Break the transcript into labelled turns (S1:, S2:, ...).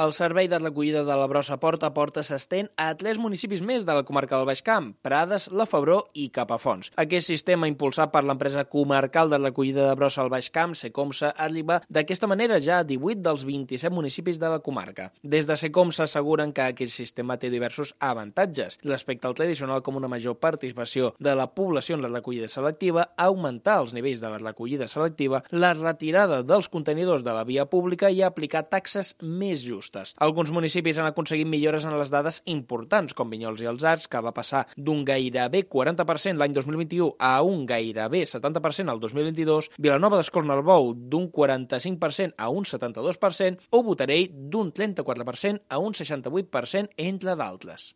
S1: El servei de recollida de la brossa porta a porta s'estén a tres municipis més de la comarca del Baix Camp, Prades, La Febró i Capafons. Aquest sistema impulsat per l'empresa comarcal de recollida de brossa al Baix Camp, Secomsa, arriba d'aquesta manera ja a 18 dels 27 municipis de la comarca. Des de Secomsa asseguren que aquest sistema té diversos avantatges respecte al tradicional com una major participació de la població en la recollida selectiva, augmentar els nivells de la recollida selectiva, la retirada dels contenidors de la via pública i aplicar taxes més justes. Alguns municipis han aconseguit millores en les dades importants, com Vinyols i els Arts, que va passar d'un gairebé 40% l'any 2021 a un gairebé 70% al 2022, Vilanova d'Escornalbou d'un 45% a un 72% o Botarell d'un 34% a un 68%, entre d'altres.